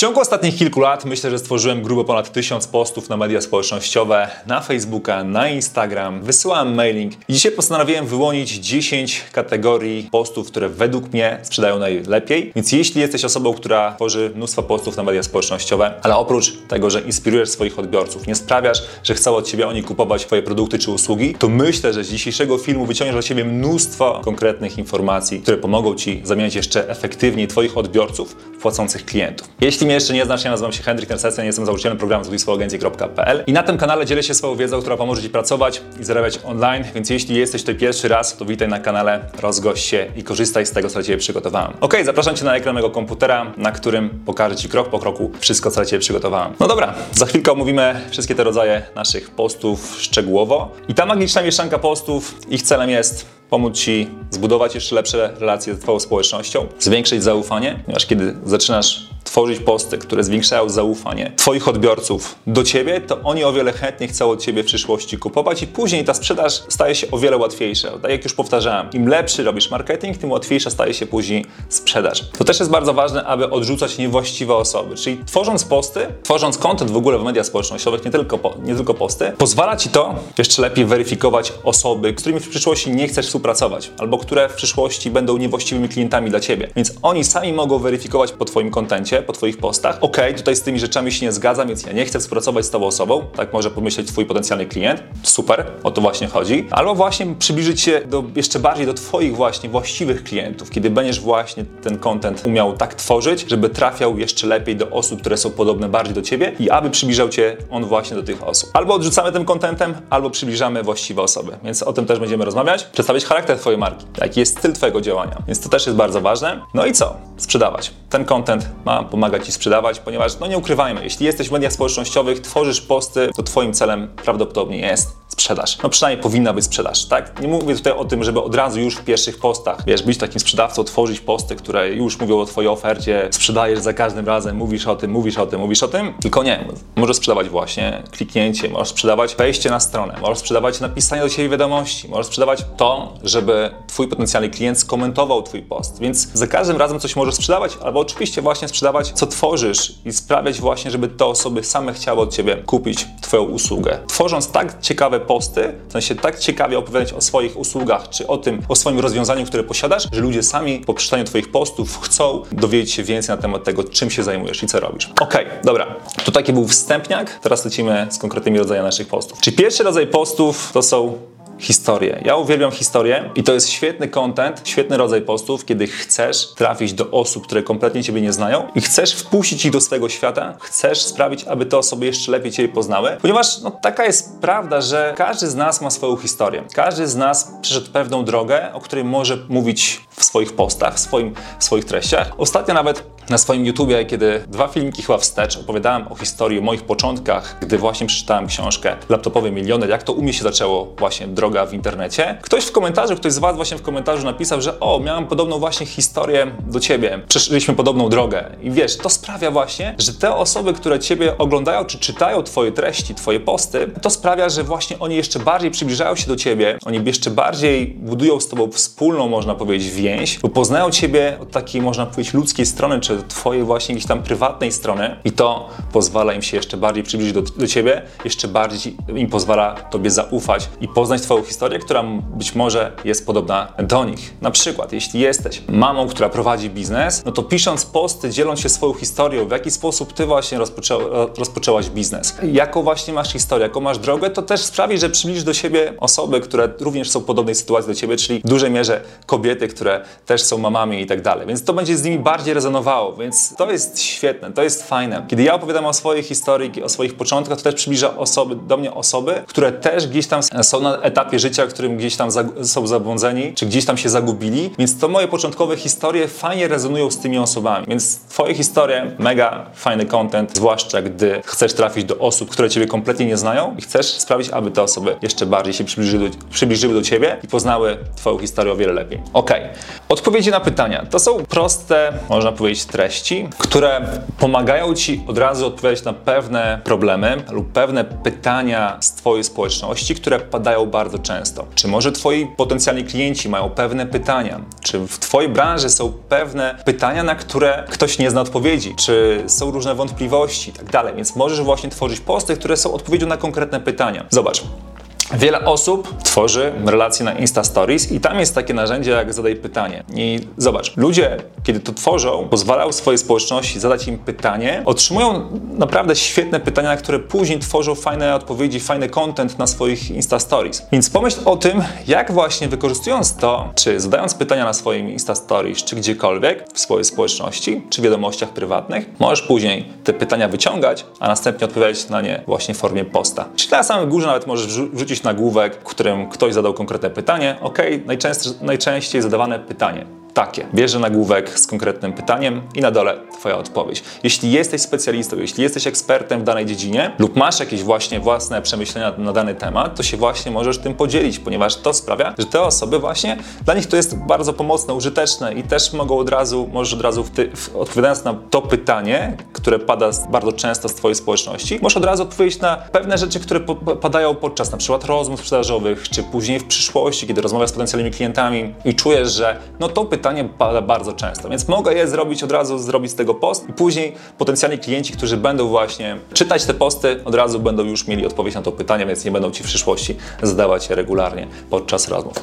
ciągu ostatnich kilku lat myślę, że stworzyłem grubo ponad tysiąc postów na media społecznościowe, na Facebooka, na Instagram, wysyłałem mailing i dzisiaj postanowiłem wyłonić 10 kategorii postów, które według mnie sprzedają najlepiej. Więc jeśli jesteś osobą, która tworzy mnóstwo postów na media społecznościowe, ale oprócz tego, że inspirujesz swoich odbiorców, nie sprawiasz, że chcą od Ciebie oni kupować Twoje produkty czy usługi, to myślę, że z dzisiejszego filmu wyciągniesz dla Ciebie mnóstwo konkretnych informacji, które pomogą Ci zamieniać jeszcze efektywniej Twoich odbiorców w płacących klientów. Jeśli mnie jeszcze nie znasz, ja nazywam się Henryk Nersesja, jestem założycielem programu zbudujswoagencję.pl i na tym kanale dzielę się swoją wiedzą, która pomoże Ci pracować i zarabiać online, więc jeśli jesteś tutaj pierwszy raz, to witaj na kanale, rozgość się i korzystaj z tego, co dla Ciebie przygotowałem. Ok, zapraszam Cię na ekran mojego komputera, na którym pokażę Ci krok po kroku wszystko, co dla Ciebie przygotowałem. No dobra, za chwilkę omówimy wszystkie te rodzaje naszych postów szczegółowo i ta magiczna mieszanka postów, ich celem jest pomóc Ci zbudować jeszcze lepsze relacje z Twoją społecznością, zwiększyć zaufanie, ponieważ kiedy zaczynasz tworzyć posty, które zwiększają zaufanie Twoich odbiorców do Ciebie, to oni o wiele chętniej chcą od Ciebie w przyszłości kupować i później ta sprzedaż staje się o wiele łatwiejsza. Tak jak już powtarzałem, im lepszy robisz marketing, tym łatwiejsza staje się później sprzedaż. To też jest bardzo ważne, aby odrzucać niewłaściwe osoby, czyli tworząc posty, tworząc content w ogóle w mediach społecznościowych, nie tylko, po, nie tylko posty, pozwala Ci to jeszcze lepiej weryfikować osoby, z którymi w przyszłości nie chcesz współpracować, albo które w przyszłości będą niewłaściwymi klientami dla Ciebie. Więc oni sami mogą weryfikować po Twoim kontencie, po Twoich postach, ok, tutaj z tymi rzeczami się nie zgadzam, więc ja nie chcę współpracować z Tobą osobą, tak może pomyśleć Twój potencjalny klient, super, o to właśnie chodzi, albo właśnie przybliżyć się do, jeszcze bardziej do Twoich właśnie właściwych klientów, kiedy będziesz właśnie ten content umiał tak tworzyć, żeby trafiał jeszcze lepiej do osób, które są podobne bardziej do Ciebie i aby przybliżał Cię on właśnie do tych osób. Albo odrzucamy tym contentem, albo przybliżamy właściwe osoby, więc o tym też będziemy rozmawiać. Przedstawić charakter Twojej marki, jaki jest styl Twojego działania, więc to też jest bardzo ważne. No i co? Sprzedawać. Ten content ma pomaga Ci sprzedawać, ponieważ, no nie ukrywajmy, jeśli jesteś w mediach społecznościowych, tworzysz posty, to Twoim celem prawdopodobnie jest sprzedaż. No przynajmniej powinna być sprzedaż, tak? Nie mówię tutaj o tym, żeby od razu już w pierwszych postach, wiesz, być takim sprzedawcą, tworzyć posty, które już mówią o Twojej ofercie, sprzedajesz za każdym razem, mówisz o tym, mówisz o tym, mówisz o tym, tylko nie. Możesz sprzedawać właśnie kliknięcie, możesz sprzedawać wejście na stronę, możesz sprzedawać napisanie do Ciebie wiadomości, możesz sprzedawać to, żeby Twój potencjalny klient skomentował Twój post, więc za każdym razem coś możesz sprzedawać, albo oczywiście właśnie sprzedawać, co tworzysz i sprawiać właśnie, żeby te osoby same chciały od Ciebie kupić Twoją usługę. Tworząc tak ciekawe posty, w sensie tak ciekawie opowiadać o swoich usługach, czy o tym, o swoim rozwiązaniu, które posiadasz, że ludzie sami po przeczytaniu Twoich postów chcą dowiedzieć się więcej na temat tego, czym się zajmujesz i co robisz. Okay, dobra. To taki był wstępniak, teraz lecimy z konkretnymi rodzajami naszych postów. Czyli pierwszy rodzaj postów to są historię. Ja uwielbiam historię i to jest świetny content, świetny rodzaj postów, kiedy chcesz trafić do osób, które kompletnie Ciebie nie znają i chcesz wpuścić ich do swojego świata, chcesz sprawić, aby te osoby jeszcze lepiej Ciebie poznały, ponieważ no, taka jest prawda, że każdy z nas ma swoją historię. Każdy z nas przeszedł pewną drogę, o której może mówić w swoich postach, w, swoim, w swoich treściach. Ostatnio nawet na swoim YouTubie, kiedy dwa filmiki chyba wstecz opowiadałem o historii, o moich początkach, gdy właśnie przeczytałem książkę Laptopowy Milioner, jak to u mnie się zaczęło właśnie droga w internecie. Ktoś w komentarzu, ktoś z Was właśnie w komentarzu napisał, że o, miałem podobną właśnie historię do Ciebie, przeszliśmy podobną drogę. I wiesz, to sprawia właśnie, że te osoby, które Ciebie oglądają czy czytają Twoje treści, Twoje posty, to sprawia, że właśnie oni jeszcze bardziej przybliżają się do Ciebie, oni jeszcze bardziej budują z Tobą wspólną, można powiedzieć, więź, bo poznają Ciebie od takiej, można powiedzieć, ludzkiej strony, czy Twojej właśnie jakiejś tam prywatnej strony i to pozwala im się jeszcze bardziej przybliżyć do, do Ciebie, jeszcze bardziej im pozwala Tobie zaufać i poznać Twoją historię, która być może jest podobna do nich. Na przykład, jeśli jesteś mamą, która prowadzi biznes, no to pisząc posty, dzieląc się swoją historią, w jaki sposób Ty właśnie rozpoczę, rozpoczęłaś biznes, jaką właśnie masz historię, jaką masz drogę, to też sprawi, że przybliżysz do siebie osoby, które również są w podobnej sytuacji do Ciebie, czyli w dużej mierze kobiety, które też są mamami i tak dalej. Więc to będzie z nimi bardziej rezonowało więc to jest świetne, to jest fajne. Kiedy ja opowiadam o swojej historii, o swoich początkach, to też przybliża osoby, do mnie osoby, które też gdzieś tam są na etapie życia, którym gdzieś tam są zabłądzeni, czy gdzieś tam się zagubili, więc to moje początkowe historie fajnie rezonują z tymi osobami. Więc twoje historie, mega fajny content, zwłaszcza gdy chcesz trafić do osób, które ciebie kompletnie nie znają i chcesz sprawić, aby te osoby jeszcze bardziej się przybliżyły do, przybliżyły do ciebie i poznały twoją historię o wiele lepiej. Ok. Odpowiedzi na pytania. To są proste, można powiedzieć, treści które pomagają Ci od razu odpowiadać na pewne problemy lub pewne pytania z Twojej społeczności, które padają bardzo często. Czy może Twoi potencjalni klienci mają pewne pytania? Czy w Twojej branży są pewne pytania, na które ktoś nie zna odpowiedzi? Czy są różne wątpliwości i tak dalej? Więc możesz właśnie tworzyć posty, które są odpowiedzią na konkretne pytania. Zobacz, Wiele osób tworzy relacje na Insta Stories i tam jest takie narzędzie jak zadaj pytanie. I zobacz, ludzie, kiedy to tworzą, pozwalają swojej społeczności zadać im pytanie, otrzymują naprawdę świetne pytania, na które później tworzą fajne odpowiedzi, fajny content na swoich Insta Stories. Więc pomyśl o tym, jak właśnie wykorzystując to, czy zadając pytania na swoim Insta Stories, czy gdziekolwiek w swojej społeczności, czy wiadomościach prywatnych, możesz później te pytania wyciągać, a następnie odpowiadać na nie właśnie w formie posta. Czyli na samym górze nawet możesz wrzucić nagłówek, w którym ktoś zadał konkretne pytanie. Ok, najczęściej, najczęściej zadawane pytanie takie. Bierze nagłówek z konkretnym pytaniem i na dole Twoja odpowiedź. Jeśli jesteś specjalistą, jeśli jesteś ekspertem w danej dziedzinie lub masz jakieś właśnie własne przemyślenia na dany temat, to się właśnie możesz tym podzielić, ponieważ to sprawia, że te osoby właśnie, dla nich to jest bardzo pomocne, użyteczne i też mogą od razu, możesz od razu w ty, w, odpowiadając na to pytanie, które pada bardzo często z Twojej społeczności, możesz od razu odpowiedzieć na pewne rzeczy, które po, padają podczas na przykład rozmów sprzedażowych, czy później w przyszłości, kiedy rozmawiasz z potencjalnymi klientami i czujesz, że no to pytanie pytanie pada bardzo często, więc mogę je zrobić od razu, zrobić z tego post i później potencjalni klienci, którzy będą właśnie czytać te posty, od razu będą już mieli odpowiedź na to pytanie, więc nie będą Ci w przyszłości zadawać je regularnie podczas rozmów.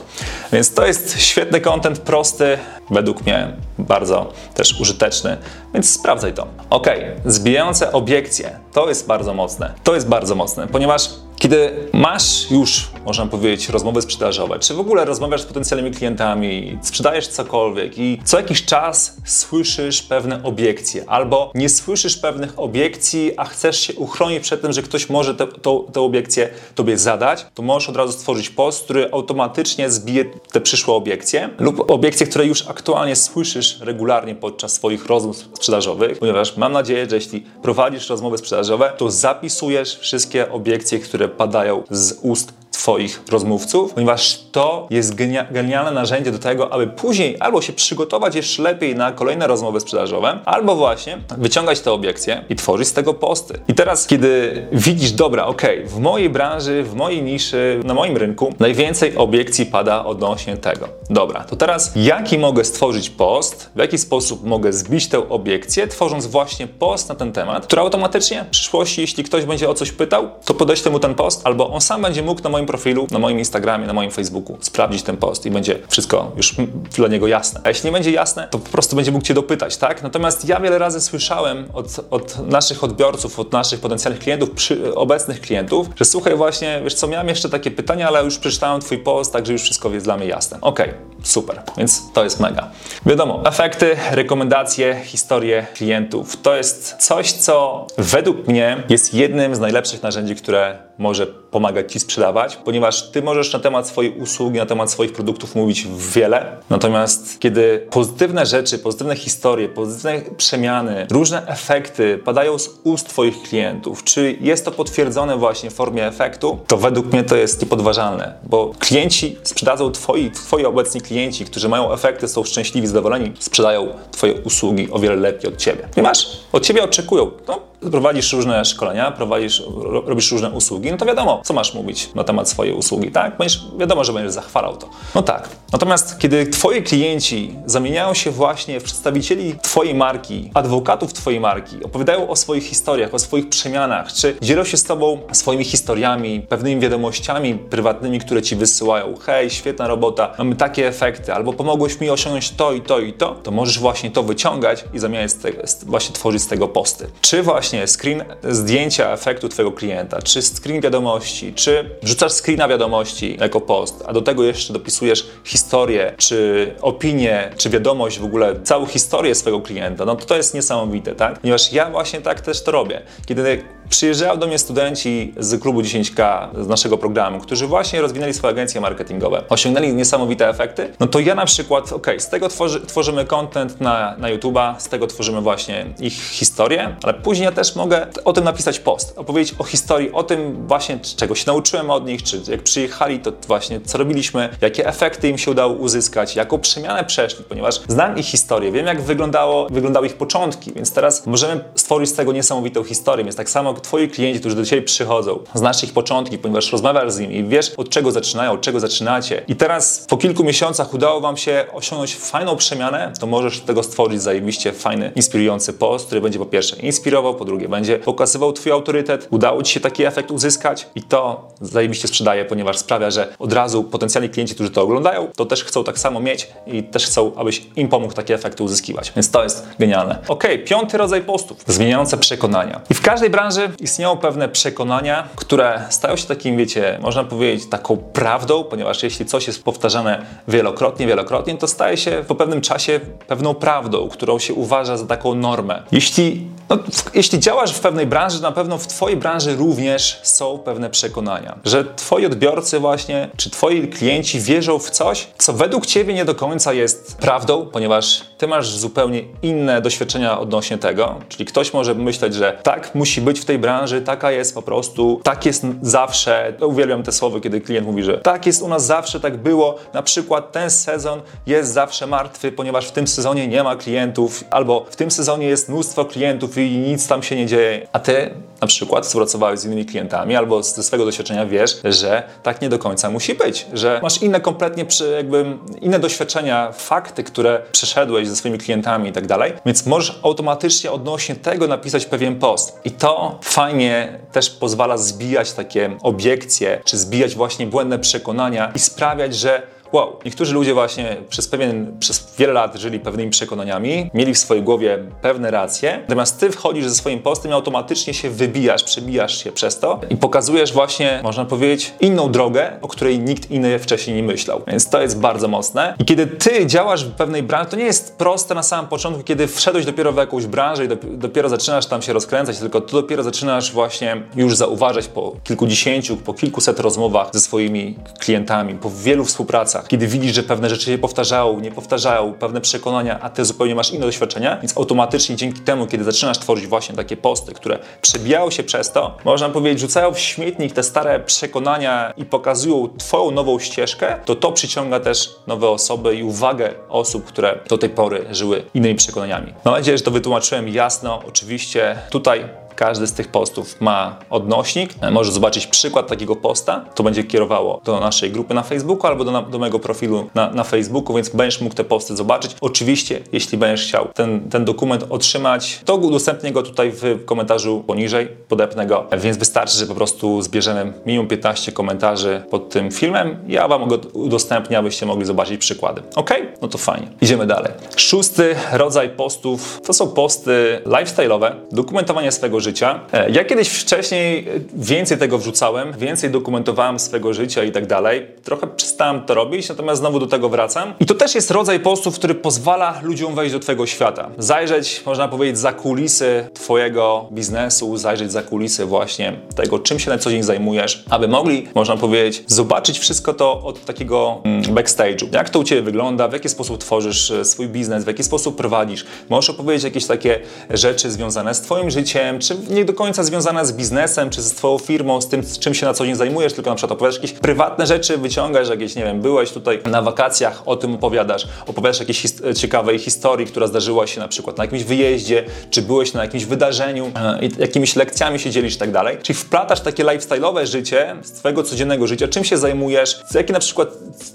Więc to jest świetny content, prosty, według mnie bardzo też użyteczny, więc sprawdzaj to. Ok, zbijające obiekcje, to jest bardzo mocne. To jest bardzo mocne, ponieważ kiedy masz już, można powiedzieć, rozmowy sprzedażowe, czy w ogóle rozmawiasz z potencjalnymi klientami, sprzedajesz cokolwiek i co jakiś czas słyszysz pewne obiekcje, albo nie słyszysz pewnych obiekcji, a chcesz się uchronić przed tym, że ktoś może te, to, te obiekcje tobie zadać, to możesz od razu stworzyć post, który automatycznie zbije te przyszłe obiekcje lub obiekcje, które już aktualnie słyszysz regularnie podczas swoich rozmów sprzedażowych, ponieważ mam nadzieję, że jeśli prowadzisz rozmowy sprzedażowe, to zapisujesz wszystkie obiekcje, które padają z ust Twoich rozmówców, ponieważ to jest genialne narzędzie do tego, aby później albo się przygotować jeszcze lepiej na kolejne rozmowy sprzedażowe, albo właśnie wyciągać te obiekcje i tworzyć z tego posty. I teraz, kiedy widzisz, dobra, ok, w mojej branży, w mojej niszy, na moim rynku najwięcej obiekcji pada odnośnie tego. Dobra, to teraz jaki mogę stworzyć post, w jaki sposób mogę zbić tę obiekcję, tworząc właśnie post na ten temat, który automatycznie w przyszłości, jeśli ktoś będzie o coś pytał, to podeślę mu ten post, albo on sam będzie mógł na moim profilu, na moim Instagramie, na moim Facebooku sprawdzić ten post i będzie wszystko już dla niego jasne. A jeśli nie będzie jasne, to po prostu będzie mógł Cię dopytać, tak? Natomiast ja wiele razy słyszałem od, od naszych odbiorców, od naszych potencjalnych klientów, przy, obecnych klientów, że słuchaj właśnie, wiesz co, miałem jeszcze takie pytania, ale już przeczytałem Twój post, także już wszystko jest dla mnie jasne. Okej, okay, super, więc to jest mega. Wiadomo, efekty, rekomendacje, historie klientów to jest coś, co według mnie jest jednym z najlepszych narzędzi, które może pomagać Ci sprzedawać, ponieważ Ty możesz na temat swojej usługi, na temat swoich produktów mówić wiele, natomiast kiedy pozytywne rzeczy, pozytywne historie, pozytywne przemiany, różne efekty padają z ust Twoich klientów, czy jest to potwierdzone właśnie w formie efektu, to według mnie to jest niepodważalne, bo klienci sprzedadzą Twoi, Twoi obecni klienci, którzy mają efekty, są szczęśliwi, zadowoleni, sprzedają Twoje usługi o wiele lepiej od Ciebie. Ponieważ od Ciebie oczekują, no, prowadzisz różne szkolenia, prowadzisz, robisz różne usługi, no to wiadomo, co masz mówić na temat swojej usługi, tak? Będziesz, wiadomo, że będziesz zachwalał to. No tak. Natomiast kiedy twoi klienci zamieniają się właśnie w przedstawicieli twojej marki, adwokatów twojej marki, opowiadają o swoich historiach, o swoich przemianach, czy dzielą się z tobą swoimi historiami, pewnymi wiadomościami prywatnymi, które ci wysyłają. Hej, świetna robota, mamy takie efekty, albo pomogłeś mi osiągnąć to i to i to, to możesz właśnie to wyciągać i zamieniać z tego, właśnie tworzyć z tego posty. Czy właśnie screen zdjęcia efektu twojego klienta, czy screen wiadomości, czy wrzucasz screena wiadomości jako post, a do tego jeszcze dopisujesz historię, czy opinię, czy wiadomość w ogóle, całą historię swojego klienta, no to to jest niesamowite, tak? Ponieważ ja właśnie tak też to robię. Kiedy przyjeżdżają do mnie studenci z klubu 10K, z naszego programu, którzy właśnie rozwinęli swoje agencje marketingowe, osiągnęli niesamowite efekty, no to ja na przykład, ok, z tego tworzy, tworzymy content na, na YouTube'a, z tego tworzymy właśnie ich historię, ale później ja też mogę o tym napisać post, opowiedzieć o historii, o tym właśnie, czego się nauczyłem od nich, czy jak przyjechali, to właśnie co robiliśmy, jakie efekty im się udało uzyskać, jaką przemianę przeszli, ponieważ znam ich historię, wiem jak wyglądało, wyglądały ich początki, więc teraz możemy stworzyć z tego niesamowitą historię. Więc tak samo twoi klienci, którzy do ciebie przychodzą, znasz ich początki, ponieważ rozmawiasz z nimi i wiesz od czego zaczynają, od czego zaczynacie. I teraz po kilku miesiącach udało wam się osiągnąć fajną przemianę, to możesz z tego stworzyć zajebiście fajny, inspirujący post, który będzie po pierwsze inspirował, po drugie będzie pokazywał twój autorytet, udało ci się taki efekt uzyskać i to zajebiście sprzedaje, ponieważ sprawia, że od razu potencjalni klienci, którzy to oglądają, to też chcą tak samo mieć i też chcą, abyś im pomógł takie efekty uzyskiwać. Więc to jest genialne. Ok, piąty rodzaj postów. Zmieniające przekonania. I w każdej branży istnieją pewne przekonania, które stają się takim, wiecie, można powiedzieć, taką prawdą, ponieważ jeśli coś jest powtarzane wielokrotnie, wielokrotnie, to staje się po pewnym czasie pewną prawdą, którą się uważa za taką normę. Jeśli, no, jeśli działasz w pewnej branży, na pewno w Twojej branży również są pewne przekonania, że Twoi odbiorcy właśnie, czy Twoi klienci wierzą w coś, co według Ciebie nie do końca jest prawdą, ponieważ Ty masz zupełnie inne doświadczenia odnośnie tego, czyli ktoś może myśleć, że tak musi być w tej branży, taka jest po prostu, tak jest zawsze. Uwielbiam te słowa, kiedy klient mówi, że tak jest u nas zawsze, tak było. Na przykład ten sezon jest zawsze martwy, ponieważ w tym sezonie nie ma klientów, albo w tym sezonie jest mnóstwo klientów i nic tam się nie dzieje. A ty na przykład współpracowałeś z innymi klientami albo ze swojego doświadczenia wiesz, że tak nie do końca musi być, że masz inne kompletnie jakby inne doświadczenia, fakty, które przeszedłeś ze swoimi klientami i tak dalej, więc możesz automatycznie odnośnie tego napisać pewien post. I to fajnie też pozwala zbijać takie obiekcje, czy zbijać właśnie błędne przekonania i sprawiać, że wow, niektórzy ludzie właśnie przez pewien, przez wiele lat żyli pewnymi przekonaniami, mieli w swojej głowie pewne racje, natomiast ty wchodzisz ze swoim postem i automatycznie się wybijasz, przebijasz się przez to i pokazujesz właśnie, można powiedzieć, inną drogę, o której nikt inny wcześniej nie myślał. Więc to jest bardzo mocne. I kiedy ty działasz w pewnej branży, to nie jest proste na samym początku, kiedy wszedłeś dopiero w jakąś branżę i dopiero zaczynasz tam się rozkręcać, tylko ty dopiero zaczynasz właśnie już zauważać po kilkudziesięciu, po kilkuset rozmowach ze swoimi klientami, po wielu współpracach, kiedy widzisz, że pewne rzeczy się powtarzają, nie powtarzają, pewne przekonania, a ty zupełnie masz inne doświadczenia, więc automatycznie dzięki temu, kiedy zaczynasz tworzyć właśnie takie posty, które przebijają się przez to, można powiedzieć, rzucają w śmietnik te stare przekonania i pokazują twoją nową ścieżkę, to to przyciąga też nowe osoby i uwagę osób, które do tej pory żyły innymi przekonaniami. Mam nadzieję, że to wytłumaczyłem jasno. Oczywiście tutaj każdy z tych postów ma odnośnik. Możesz zobaczyć przykład takiego posta. To będzie kierowało do naszej grupy na Facebooku albo do, do mojego profilu na, na Facebooku, więc będziesz mógł te posty zobaczyć. Oczywiście, jeśli będziesz chciał ten, ten dokument otrzymać, to udostępnię go tutaj w komentarzu poniżej, podepnę go, więc wystarczy, że po prostu zbierzemy minimum 15 komentarzy pod tym filmem. Ja Wam go udostępnię, abyście mogli zobaczyć przykłady. Ok? No to fajnie. Idziemy dalej. Szósty rodzaj postów to są posty lifestyle'owe, dokumentowanie swojego życia życia. E, ja kiedyś wcześniej więcej tego wrzucałem, więcej dokumentowałem swojego życia i tak dalej. Trochę przestałem to robić, natomiast znowu do tego wracam. I to też jest rodzaj postów, który pozwala ludziom wejść do Twojego świata. Zajrzeć, można powiedzieć, za kulisy Twojego biznesu, zajrzeć za kulisy właśnie tego, czym się na co dzień zajmujesz, aby mogli, można powiedzieć, zobaczyć wszystko to od takiego mm, backstage'u. Jak to u Ciebie wygląda, w jaki sposób tworzysz e, swój biznes, w jaki sposób prowadzisz. Możesz opowiedzieć jakieś takie rzeczy związane z Twoim życiem, czy nie do końca związane z biznesem, czy z twoją firmą, z tym, z czym się na co dzień zajmujesz, tylko na przykład opowiadasz jakieś prywatne rzeczy, wyciągasz jakieś, nie wiem, byłeś tutaj na wakacjach, o tym opowiadasz, opowiadasz jakieś his ciekawej historii, która zdarzyła się na przykład na jakimś wyjeździe, czy byłeś na jakimś wydarzeniu e, jakimiś lekcjami się dzielisz i tak dalej. Czyli wplatasz takie lifestyle'owe życie z twojego codziennego życia, czym się zajmujesz, jakie na przykład,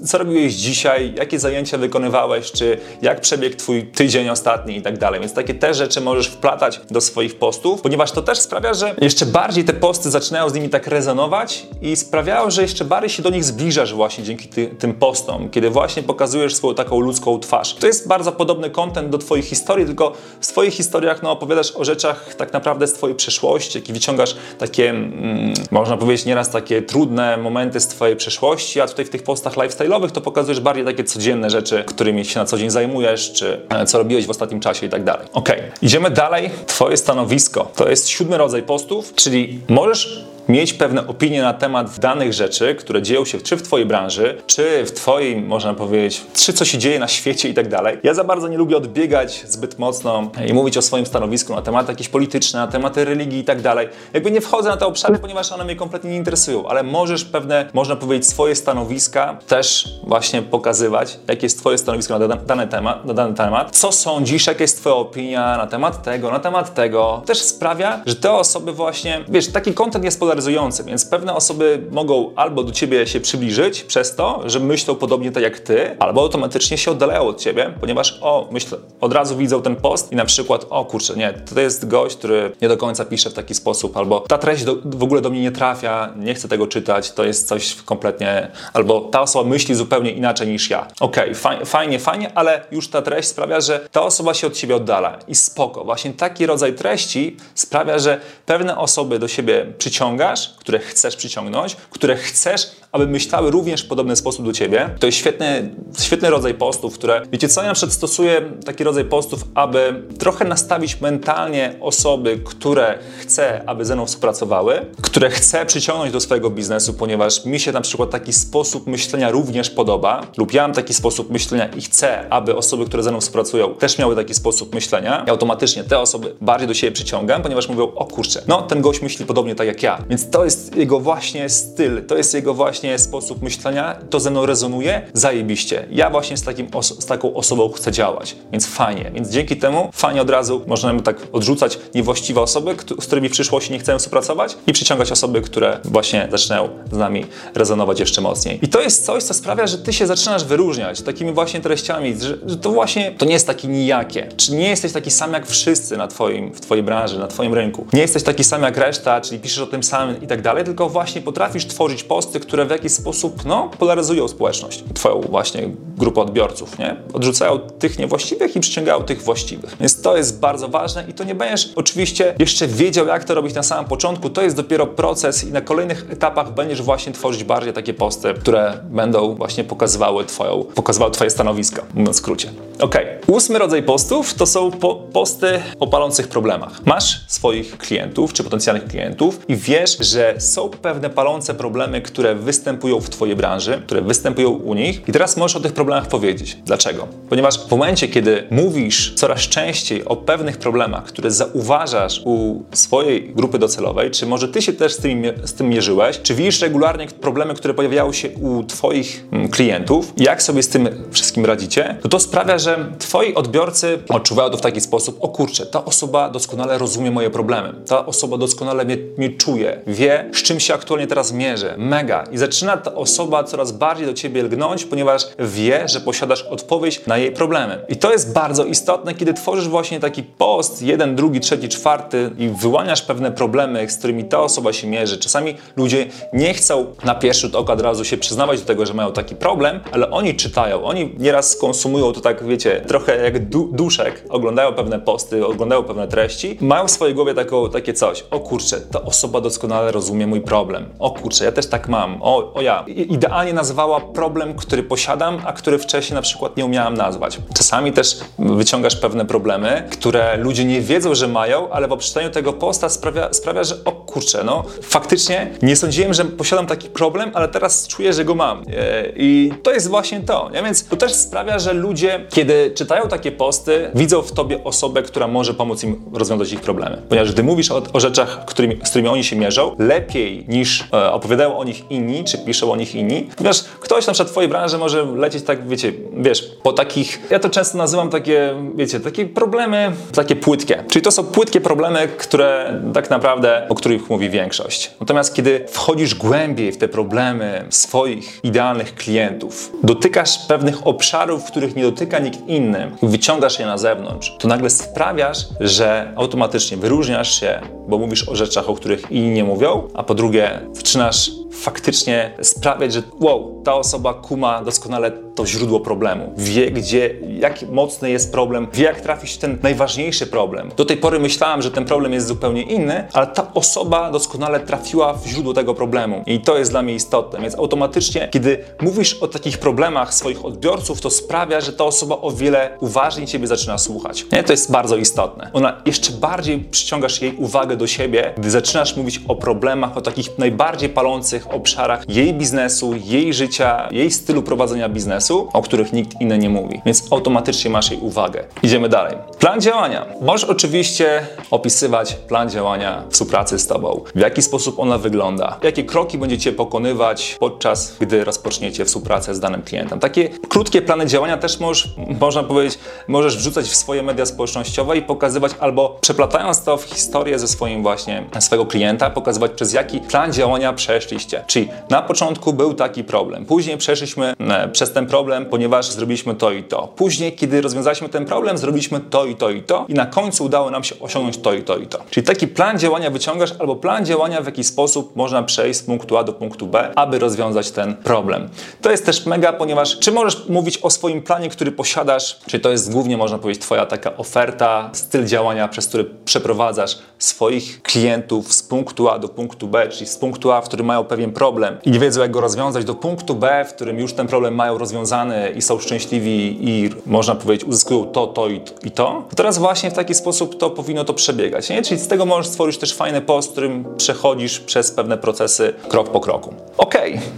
co robiłeś dzisiaj, jakie zajęcia wykonywałeś, czy jak przebiegł twój tydzień ostatni i tak dalej. Więc takie te rzeczy możesz wplatać do swoich postów, ponieważ to też sprawia, że jeszcze bardziej te posty zaczynają z nimi tak rezonować i sprawiają, że jeszcze bardziej się do nich zbliżasz właśnie dzięki ty, tym postom, kiedy właśnie pokazujesz swoją taką ludzką twarz. To jest bardzo podobny kontent do Twoich historii, tylko w swoich historiach no, opowiadasz o rzeczach tak naprawdę z Twojej przeszłości, jak i wyciągasz takie, mm, można powiedzieć, nieraz takie trudne momenty z Twojej przeszłości, a tutaj w tych postach lifestyle'owych to pokazujesz bardziej takie codzienne rzeczy, którymi się na co dzień zajmujesz, czy e, co robiłeś w ostatnim czasie i tak dalej. Ok, idziemy dalej. Twoje stanowisko to jest jest siódmy rodzaj postów, czyli możesz mieć pewne opinie na temat danych rzeczy, które dzieją się czy w Twojej branży, czy w Twoim, można powiedzieć, czy co się dzieje na świecie i tak dalej. Ja za bardzo nie lubię odbiegać zbyt mocno i mówić o swoim stanowisku na tematy jakieś polityczne, na tematy religii i tak dalej. Jakby nie wchodzę na te obszary, ponieważ one mnie kompletnie nie interesują, ale możesz pewne, można powiedzieć, swoje stanowiska też właśnie pokazywać, jakie jest Twoje stanowisko na dany temat, na dany temat, co sądzisz, jaka jest Twoja opinia na temat tego, na temat tego. Też sprawia, że te osoby właśnie, wiesz, taki kontent jest polaryzowany polaryzujący, więc pewne osoby mogą albo do ciebie się przybliżyć przez to, że myślą podobnie tak jak ty, albo automatycznie się oddalają od ciebie, ponieważ o, myślę, od razu widzą ten post i na przykład, o kurczę, nie, to jest gość, który nie do końca pisze w taki sposób, albo ta treść do, w ogóle do mnie nie trafia, nie chcę tego czytać, to jest coś kompletnie, albo ta osoba myśli zupełnie inaczej niż ja. Okej, okay, fajnie, fajnie, ale już ta treść sprawia, że ta osoba się od ciebie oddala i spoko. Właśnie taki rodzaj treści sprawia, że pewne osoby do siebie które chcesz przyciągnąć, które chcesz aby myślały również w podobny sposób do Ciebie. To jest świetny, świetny rodzaj postów, które, wiecie co, ja na przykład stosuję taki rodzaj postów, aby trochę nastawić mentalnie osoby, które chcę, aby ze mną współpracowały, które chcę przyciągnąć do swojego biznesu, ponieważ mi się na przykład taki sposób myślenia również podoba, lub ja mam taki sposób myślenia i chcę, aby osoby, które ze mną współpracują, też miały taki sposób myślenia. I automatycznie te osoby bardziej do siebie przyciągam, ponieważ mówią, o kurczę, no ten gość myśli podobnie tak jak ja. Więc to jest jego właśnie styl, to jest jego właśnie sposób myślenia, to ze mną rezonuje, zajebiście. Ja właśnie z, takim z taką osobą chcę działać, więc fajnie. Więc dzięki temu fajnie od razu możemy tak odrzucać niewłaściwe osoby, z którymi w przyszłości nie chcemy współpracować i przyciągać osoby, które właśnie zaczynają z nami rezonować jeszcze mocniej. I to jest coś, co sprawia, że ty się zaczynasz wyróżniać takimi właśnie treściami, że to właśnie to nie jest takie nijakie. Czy nie jesteś taki sam jak wszyscy na twoim, w twojej branży, na twoim rynku. Nie jesteś taki sam jak reszta, czyli piszesz o tym samym i tak dalej, tylko właśnie potrafisz tworzyć posty, które w jakiś sposób no, polaryzują społeczność, twoją właśnie grupę odbiorców, nie? Odrzucają tych niewłaściwych i przyciągają tych właściwych. Więc to jest bardzo ważne i to nie będziesz oczywiście jeszcze wiedział, jak to robić na samym początku. To jest dopiero proces i na kolejnych etapach będziesz właśnie tworzyć bardziej takie posty, które będą właśnie pokazywały twoją, pokazywały twoje stanowiska, mówiąc w skrócie. Ok. Ósmy rodzaj postów to są po posty o palących problemach. Masz swoich klientów czy potencjalnych klientów i wiesz, że są pewne palące problemy, które występują w twojej branży, które występują u nich i teraz możesz o tych problemach powiedzieć. Dlaczego? Ponieważ w momencie, kiedy mówisz coraz częściej o pewnych problemach, które zauważasz u swojej grupy docelowej, czy może ty się też z tym, z tym mierzyłeś, czy widzisz regularnie problemy, które pojawiały się u twoich mm, klientów, jak sobie z tym wszystkim radzicie, to to sprawia, że twoi odbiorcy odczuwają to w taki sposób, o kurczę, ta osoba doskonale rozumie moje problemy, ta osoba doskonale mnie, mnie czuje, wie, z czym się aktualnie teraz mierzę, mega. I zaczyna ta osoba coraz bardziej do ciebie lgnąć, ponieważ wie, że posiadasz odpowiedź na jej problemy. I to jest bardzo istotne, kiedy tworzysz właśnie taki post, jeden, drugi, trzeci, czwarty i wyłaniasz pewne problemy, z którymi ta osoba się mierzy. Czasami ludzie nie chcą na pierwszy rzut oka od razu się przyznawać do tego, że mają taki problem, ale oni czytają, oni nieraz konsumują to tak, wiecie, trochę jak du duszek, oglądają pewne posty, oglądają pewne treści, mają w swojej głowie taką, takie coś, o kurczę, ta osoba doskonale rozumie mój problem, o kurczę, ja też tak mam, o, o ja. I idealnie nazwała problem, który posiadam, a który wcześniej na przykład nie umiałam nazwać. Czasami też wyciągasz pewne problemy, które ludzie nie wiedzą, że mają, ale po przeczytaniu tego posta sprawia, sprawia że o kurczę, no faktycznie nie sądziłem, że posiadam taki problem, ale teraz czuję, że go mam. E, I to jest właśnie to. Nie? Więc to też sprawia, że ludzie, kiedy czytają takie posty, widzą w tobie osobę, która może pomóc im rozwiązać ich problemy. Ponieważ gdy mówisz o, o rzeczach, którymi, z którymi oni się mierzą, lepiej niż e, opowiadają o nich inni, czy piszą o nich inni, ponieważ ktoś na przykład w twojej branży może lecieć tak wiecie, wiesz, po takich, ja to często nazywam takie, wiecie, takie problemy, takie płytkie. Czyli to są płytkie problemy, które tak naprawdę, o których mówi większość. Natomiast kiedy wchodzisz głębiej w te problemy swoich idealnych klientów, dotykasz pewnych obszarów, których nie dotyka nikt inny, wyciągasz je na zewnątrz, to nagle sprawiasz, że automatycznie wyróżniasz się, bo mówisz o rzeczach, o których inni nie mówią, a po drugie zaczynasz faktycznie sprawiać, że wow, ta osoba kuma doskonale to źródło problemu. Wie, gdzie, jak mocny jest problem, wie, jak trafić w ten najważniejszy problem. Do tej pory myślałam, że ten problem jest zupełnie inny, ale ta osoba doskonale trafiła w źródło tego problemu. I to jest dla mnie istotne. Więc automatycznie, kiedy mówisz o takich problemach swoich odbiorców, to sprawia, że ta osoba o wiele uważniej ciebie zaczyna słuchać. Nie? To jest bardzo istotne. Ona jeszcze bardziej przyciągasz jej uwagę do siebie, gdy zaczynasz mówić o problemach, o takich najbardziej palących obszarach jej biznesu, jej życia, jej stylu prowadzenia biznesu, o których nikt inny nie mówi. Więc automatycznie masz jej uwagę. Idziemy dalej. Plan działania. Możesz oczywiście opisywać plan działania współpracy z Tobą. W jaki sposób ona wygląda, jakie kroki będziecie pokonywać podczas, gdy rozpoczniecie współpracę z danym klientem. Takie krótkie plany działania też możesz, można powiedzieć, możesz wrzucać w swoje media społecznościowe i pokazywać albo przeplatając to w historię ze swoim właśnie, swojego klienta, pokazywać przez jaki plan działania przeszliście. Czyli na początku był taki problem, później przeszliśmy e, przez ten problem, ponieważ zrobiliśmy to i to. Później, kiedy rozwiązaliśmy ten problem, zrobiliśmy to i to i to i na końcu udało nam się osiągnąć to i to i to. Czyli taki plan działania wyciągasz albo plan działania, w jaki sposób można przejść z punktu A do punktu B, aby rozwiązać ten problem. To jest też mega, ponieważ czy możesz mówić o swoim planie, który posiadasz, czy to jest głównie, można powiedzieć, twoja taka oferta, styl działania, przez który przeprowadzasz swoich klientów z punktu A do punktu B, czyli z punktu A, w którym mają pewien problem i nie wiedzą, jak go rozwiązać, do punktu B, w którym już ten problem mają rozwiązany i są szczęśliwi i można powiedzieć, uzyskują to, to i to. I to. Teraz właśnie w taki sposób to powinno to przebiegać. Nie? Czyli z tego możesz stworzyć też fajny post, w którym przechodzisz przez pewne procesy krok po kroku. Ok,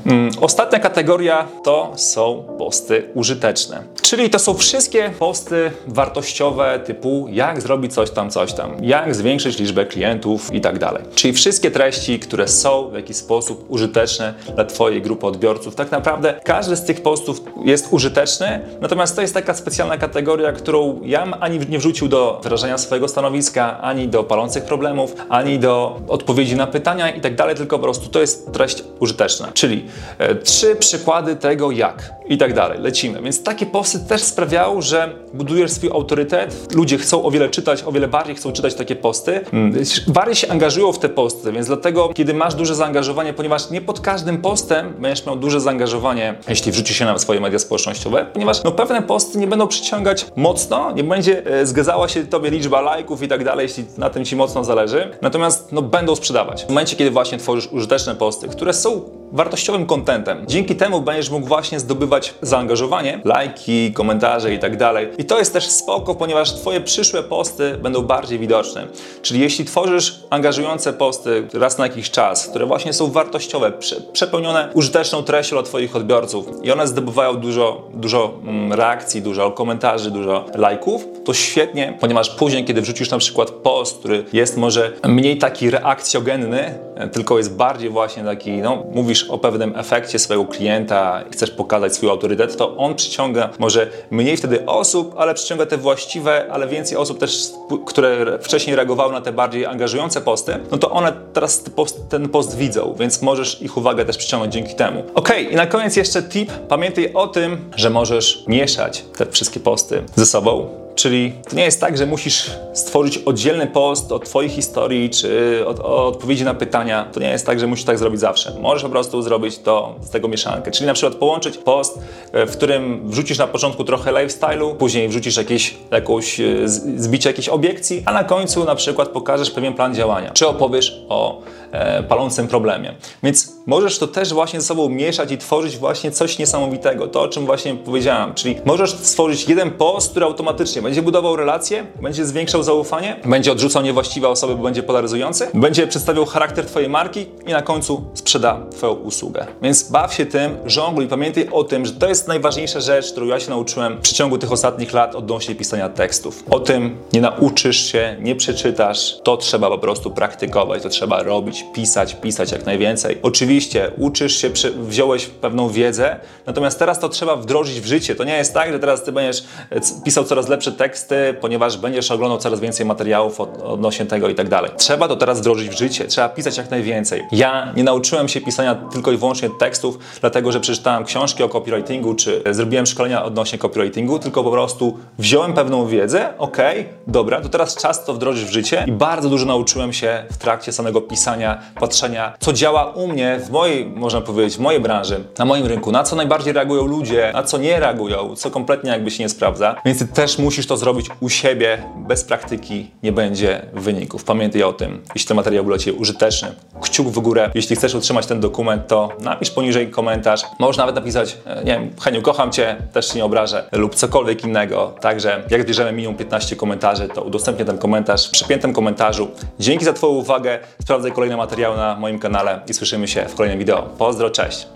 mm, ostatnia kategoria to są posty użyteczne. Czyli to są wszystkie posty wartościowe typu jak zrobić coś tam, coś tam, jak zwiększyć liczbę klientów i tak dalej. Czyli wszystkie treści, które są w jakiś sposób użyteczne dla Twojej grupy odbiorców. Tak naprawdę każdy z tych postów jest użyteczny, natomiast to jest taka specjalna kategoria, którą ja ani nie wrzucił do wyrażenia swojego stanowiska, ani do palących problemów, ani do odpowiedzi na pytania i tak dalej, tylko po prostu to jest treść użyteczna. Czyli e, trzy przykłady tego jak i tak dalej. Lecimy. Więc takie posty też sprawiają, że budujesz swój autorytet. Ludzie chcą o wiele czytać, o wiele bardziej chcą czytać takie posty. Hmm. Bardziej się angażują w te posty, więc dlatego, kiedy masz duże zaangażowanie, ponieważ nie pod każdym postem będziesz miał duże zaangażowanie, jeśli wrzuci się na swoje media społecznościowe, ponieważ no, pewne posty nie będą przyciągać mocno, nie będzie e, zgadzała się tobie liczba lajków i tak dalej, jeśli na tym ci mocno zależy. Natomiast no, będą sprzedawać. W momencie, kiedy właśnie tworzysz użyteczne posty, które są wartościowym kontentem. Dzięki temu będziesz mógł właśnie zdobywać zaangażowanie, lajki, komentarze i tak dalej. I to jest też spoko, ponieważ Twoje przyszłe posty będą bardziej widoczne. Czyli jeśli tworzysz angażujące posty raz na jakiś czas, które właśnie są wartościowe, prze przepełnione użyteczną treścią dla Twoich odbiorców. I one zdobywają dużo, dużo mm, reakcji, dużo komentarzy, dużo lajków, to świetnie, ponieważ później, kiedy wrzucisz na przykład post, który jest może mniej taki reakcjogenny, tylko jest bardziej właśnie taki, no, mówisz o pewnym efekcie swojego klienta chcesz pokazać swój autorytet, to on przyciąga może mniej wtedy osób, ale przyciąga te właściwe, ale więcej osób też, które wcześniej reagowały na te bardziej angażujące posty, no to one teraz ten post widzą, więc możesz ich uwagę też przyciągnąć dzięki temu. Ok, i na koniec jeszcze tip. Pamiętaj o tym, że możesz mieszać te wszystkie posty ze sobą Czyli to nie jest tak, że musisz stworzyć oddzielny post o Twojej historii czy o, o, odpowiedzi na pytania. To nie jest tak, że musisz tak zrobić zawsze. Możesz po prostu zrobić to z tego mieszankę. Czyli na przykład połączyć post, e, w którym wrzucisz na początku trochę lifestyle'u, później wrzucisz jakieś, jakąś, e, zbicie jakiejś obiekcji, a na końcu na przykład pokażesz pewien plan działania. Czy opowiesz o palącym problemie. Więc możesz to też właśnie ze sobą mieszać i tworzyć właśnie coś niesamowitego. To, o czym właśnie powiedziałam. Czyli możesz stworzyć jeden post, który automatycznie będzie budował relacje, będzie zwiększał zaufanie, będzie odrzucał niewłaściwe osoby, bo będzie polaryzujący, będzie przedstawiał charakter Twojej marki i na końcu sprzeda Twoją usługę. Więc baw się tym, żongluj, pamiętaj o tym, że to jest najważniejsza rzecz, którą ja się nauczyłem w przeciągu tych ostatnich lat odnośnie pisania tekstów. O tym nie nauczysz się, nie przeczytasz, to trzeba po prostu praktykować, to trzeba robić, pisać, pisać jak najwięcej. Oczywiście uczysz się, wziąłeś pewną wiedzę, natomiast teraz to trzeba wdrożyć w życie. To nie jest tak, że teraz Ty będziesz e, pisał coraz lepsze teksty, ponieważ będziesz oglądał coraz więcej materiałów od, odnośnie tego i tak dalej. Trzeba to teraz wdrożyć w życie, trzeba pisać jak najwięcej. Ja nie nauczyłem się pisania tylko i wyłącznie tekstów, dlatego że przeczytałem książki o copywritingu, czy zrobiłem szkolenia odnośnie copywritingu, tylko po prostu wziąłem pewną wiedzę, ok, dobra, to teraz czas to wdrożyć w życie i bardzo dużo nauczyłem się w trakcie samego pisania, patrzenia, co działa u mnie, w mojej, można powiedzieć, w mojej branży, na moim rynku, na co najbardziej reagują ludzie, na co nie reagują, co kompletnie jakby się nie sprawdza. Więc ty też musisz to zrobić u siebie. Bez praktyki nie będzie wyników. Pamiętaj o tym. Jeśli ten materiał był dla Ciebie użyteczny, kciuk w górę. Jeśli chcesz utrzymać ten dokument, to napisz poniżej komentarz. Możesz nawet napisać, e, nie wiem, Heniu, kocham Cię, też Cię nie obrażę, lub cokolwiek innego. Także jak zbierzemy minimum 15 komentarzy, to udostępnię ten komentarz w przypiętym komentarzu. Dzięki za Twoją uwagę. Sprawdzaj kolejne materiały na moim kanale i słyszymy się w kolejnym wideo. Pozdro, cześć!